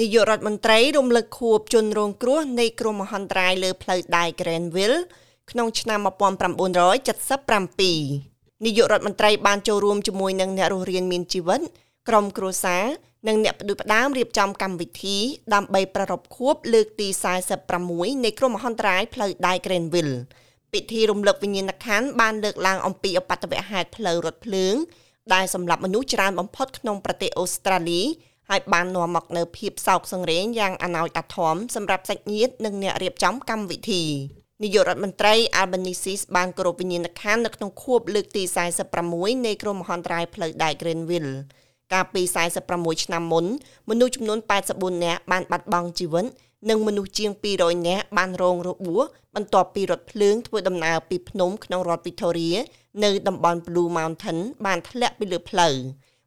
នាយករដ្ឋមន្ត្រីរំលឹកខួបជនរងគ្រោះនៃគ្រោះមហន្តរាយលើផ្លូវដែក Grenville ក្នុងឆ្នាំ1977នាយករដ្ឋមន្ត្រីបានចូលរួមជាមួយនឹងអ្នករស់រានមានជីវិតក្រុមគ្រួសារនិងអ្នកផ្ដួចផ្ដើមរៀបចំកម្មវិធីដើម្បីប្រារព្ធខួបលើកទី46នៃគ្រោះមហន្តរាយផ្លូវដែក Grenville ពិធីរំលឹកវិញ្ញាណក្ខន្ធបានលើកឡើងអំពីអបតវហេតុផ្លូវរថភ្លើងដែលសម្លាប់មនុស្សច្រើនបំផុតក្នុងប្រទេសអូស្ត្រាលី ហើយបាននាំមកនូវភាពសោកសង្រេងយ៉ាងអណោចអាធមសម្រាប់សាច់ញាតិនិងអ្នករៀបចំកម្មវិធីនាយករដ្ឋមន្ត្រី Albanese បានគោរពវិញ្ញាណក្ខន្ធនៅក្នុងខួបលើកទី46នៃគ្រោះមហន្តរាយផ្លូវដែក Greenville កាលពី46ឆ្នាំមុនមនុស្សចំនួន84នាក់បានបាត់បង់ជីវិតនិងមនុស្សជាង200នាក់បានរងរបួសបន្ទាប់ពីរថភ្លើងធ្វើដំណើរពីភ្នំក្នុងរដ្ឋ Victoria នៅតំបន់ Blue Mountain បានធ្លាក់ពីលើផ្លូវ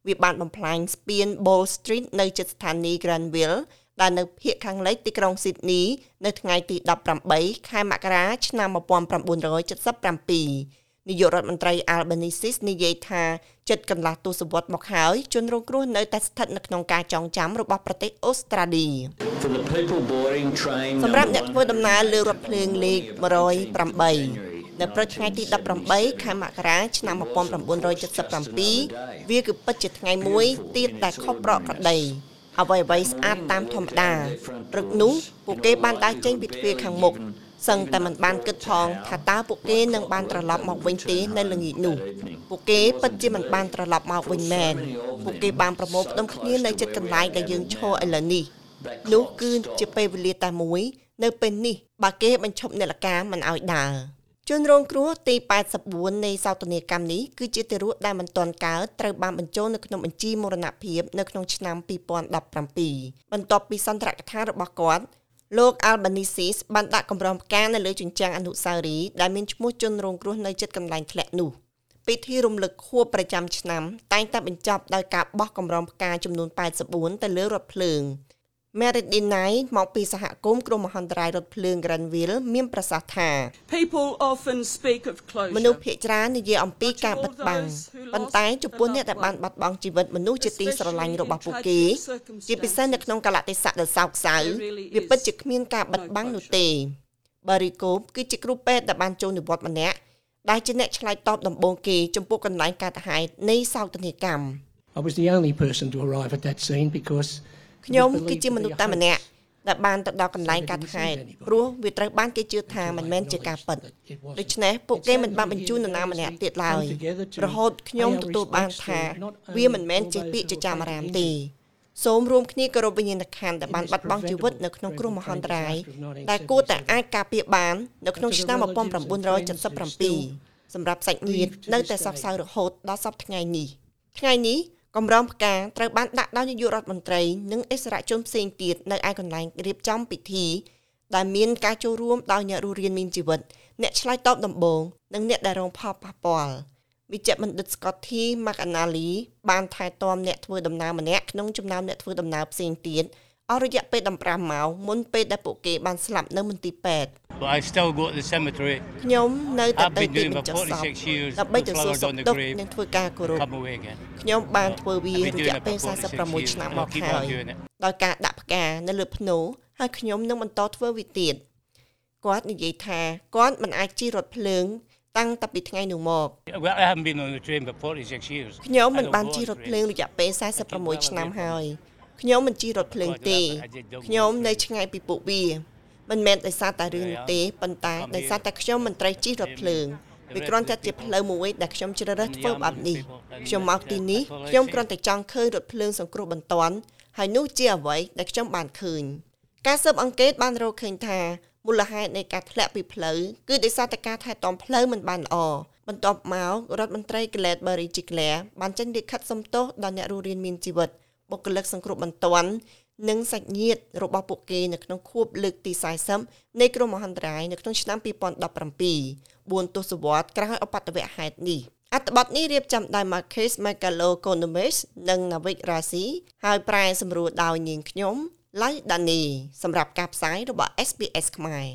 វាបានបំផ្លាញស្ពាន Ball Street នៅជិតស្ថានីយ៍ Granville ដែលនៅភាគខាងលិចទីក្រុង Sydney នៅថ្ងៃទី18ខែមករាឆ្នាំ1977នាយករដ្ឋមន្ត្រី Albanese និយាយថាចិត្តកន្លះទសវត្សរ៍មកហើយជនរងគ្រោះនៅតែស្ថិតនៅក្នុងការចងចាំរបស់ប្រទេសអូស្ត្រាលីសម្រាប់អ្នកធ្វើដំណើរលើរថភ្លើងលេខ108 នៅព្រឹកថ្ងៃទី18ខែមករាឆ្នាំ1977វាគឺពិតជាថ្ងៃមួយទៀតដែលខុសប្រក្រតីអ្វីអ្វីស្អាតតាមធម្មតាព្រឹកនោះពួកគេបានដើរចេញពីទ្វារខាងមុខសឹងតែមិនបានគិតផងថាតើពួកគេនឹងបានត្រឡប់មកវិញទេនៅល្ងាចនោះពួកគេពិតជាមិនបានត្រឡប់មកវិញមែនពួកគេបានប្រមូលផ្ដុំគ្នានៅចិត្តកន្លែងដែលយើងឈរឥឡូវនេះនោះគឺជាពេលវេលាតែមួយ នៅពេលនេះបើគេបញ្ឈប់នេលការមិនឲ្យដើរ ជនរងគ្រោះទី84នៃសោតនីកម្មនេះគឺជាទារកដែលមិនទាន់កើតត្រូវបានបញ្ចូលនៅក្នុងបញ្ជីមរណភាពនៅក្នុងឆ្នាំ2017បន្ទាប់ពីសន្ទរកថារបស់គាត់លោក Albanese បានដាក់កម្រងផ្កានៅលើជញ្ជាំងអនុស្សាវរីយ៍ដែលមានឈ្មោះជនរងគ្រោះនៅជិតកន្លែងធ្លាក់នោះពិធីរំលឹកខួបប្រចាំឆ្នាំតែងតែបញ្ចប់ដោយការបោះកម្រងផ្កាចំនួន84ទៅលើរថភ្លើង Meridinai មកពីសហគមន៍គ្រោះមហន្តរាយរថភ្លើង Granville មានប្រសាសន៍ថា People often speak of closure មនុស្សភាគច្រើននិយាយអំពីការបិទបាំងប៉ុន្តែចំពោះអ្នកដែលបានបាត់បង់ជីវិតមនុស្សជាទីស្រឡាញ់របស់ពួកគេ ជាពិសេសនៅក្នុងកលៈទេសៈដ៏សោកសៅវាពិតជាគ្មានការបិទបាំងនោះទេ Barikop គឺជាគ្រូពេទ្យដែលបានចូលនិវត្តន៍ម្នាក់ដែលជាអ្នកឆ្លើយតបដំបូងគេចំពោះកន្លែងកើតហេតុនៃសោកនាកម្ម I was the only person to arrive at that scene because ខ្ញុំគឺជាមនុស្សតែម្នាក់ដែលបានទៅដល់កន្លែងកាត់ហេតុព្រោះវាត្រូវបានគេជឿថាមិនមែនជាការពិតដូច្នេះពួកគេមិនបានបញ្ជូននរណាម្នាក់ទៀតឡើយរហូតខ្ញុំទទួលបានថាវាមិនមែនជាពាក្យចចាមអារាមទេសូមរួមគ្នាគោរពវិញ្ញាណក្ខន្ធដែលបានបាត់បង់ជីវិតនៅក្នុងគ្រោះមហន្តរាយដែលគួរតែអាចការពារបាននៅក្នុងឆ្នាំ1977សម្រាប់សាច់ញាតិនៅតែសោកសៅរហូតដល់សពថ្ងៃនេះថ្ងៃនេះ កម្រងផ្កាត្រូវបានដាក់ដោយនាយករដ្ឋមន្ត្រីនិងអិសរាជជនផ្សេងទៀតនៅឯកន្លែងរៀបចំពិធីដែលមានការចូលរួមដោយអ្នករស់រានមានជីវិតអ្នកឆ្លើយតបដំបូងនិងអ្នកដែលរងផលប៉ះពាល់វិជ្ជបណ្ឌិត Scotty McAnally បានថែទាំអ្នកធ្វើដំណើរម្នាក់ក្នុងចំណោមអ្នកធ្វើដំណើរផ្សេងទៀត អស់រយៈពេល15ម៉ោងមុនពេលដែលពួកគេបានស្លាប់នៅមន្ទីរពេទ្យ But I still go to the cemetery ខ្ញុំនៅតែ I've ទៅ been ទី doing បញ្ចុះ for សព46 years ដើម្បីទៅសួរ before I សុខ on the ទុក្ខ grave និងធ្វើការគោរព come away again ខ្ញុំបានធ្វើវា I've រ been យៈ doing it ពេល for 46 46ឆ្នាំមក years. I'll keep ហើយ on doing it. ដោយការដាក់ផ្កានៅលើភ្នូហើយខ្ញុំនឹងបន្តធ្វើវាទៀតគាត់និយាយថាគាត់មិនអាចជិះរថភ្លើងតាំងតែពីថ្ងៃនោះមក Well, I haven't been on the train for 46 years ខ្ញុំមិន I don't បាន go ជិះ on រថ train. ភ្លើងរយៈពេល46ឆ្នាំហើយ ខ្ញុំមិនជិះរថភ្លើងទេខ្ញុំនៅឆ្ងាយពីពួកវាមិនមែនដោយសារតែរឿងនោះទេប៉ុន្តែដោយសារតែខ្ញុំមិនត្រូវជិះរថភ្លើងវាគ្រាន់តែជាផ្លូវមួយដែលខ្ញុំជ្រើសរើសធ្វើបែបនេះខ្ញុំមកទីនេះខ្ញុំគ្រាន់តែចង់ឃើញរថភ្លើងសង្គ្រោះបន្ទាន់ហើយនោះជាអ្វីដែលខ្ញុំបានឃើញការស៊ើបអង្កេតបានរកឃើញថាមូលហេតុនៃការធ្លាក់ពីផ្លូវគឺដោយសារតែការថែទាំផ្លូវមិនបានល្អបន្ទាប់មករដ្ឋមន្ត្រី Gladbury Chiclair បានចេញលិខិតសំទោសដល់អ្នករស់រានមានជីវិត បុគ្គលិកសង្គ្រោះបន្ទាន់និងសាច់ញាតិរបស់ពួកគេនៅក្នុងខួបលើកទី40នៃគ្រោះមហន្តរាយនៅក្នុងឆ្នាំ2017 4ទសវត្សរ៍ក្រោយឧបទ្ទវហេតុនេះអត្ថបទនេះរៀបចំដោយ Marcus Megalokonomis និង Navik Rasi ហើយប្រែសម្រួលដោយនាងខ្ញុំ Lai Dani សម្រាប់ការផ្សាយរបស់ SBS ខ្មែរ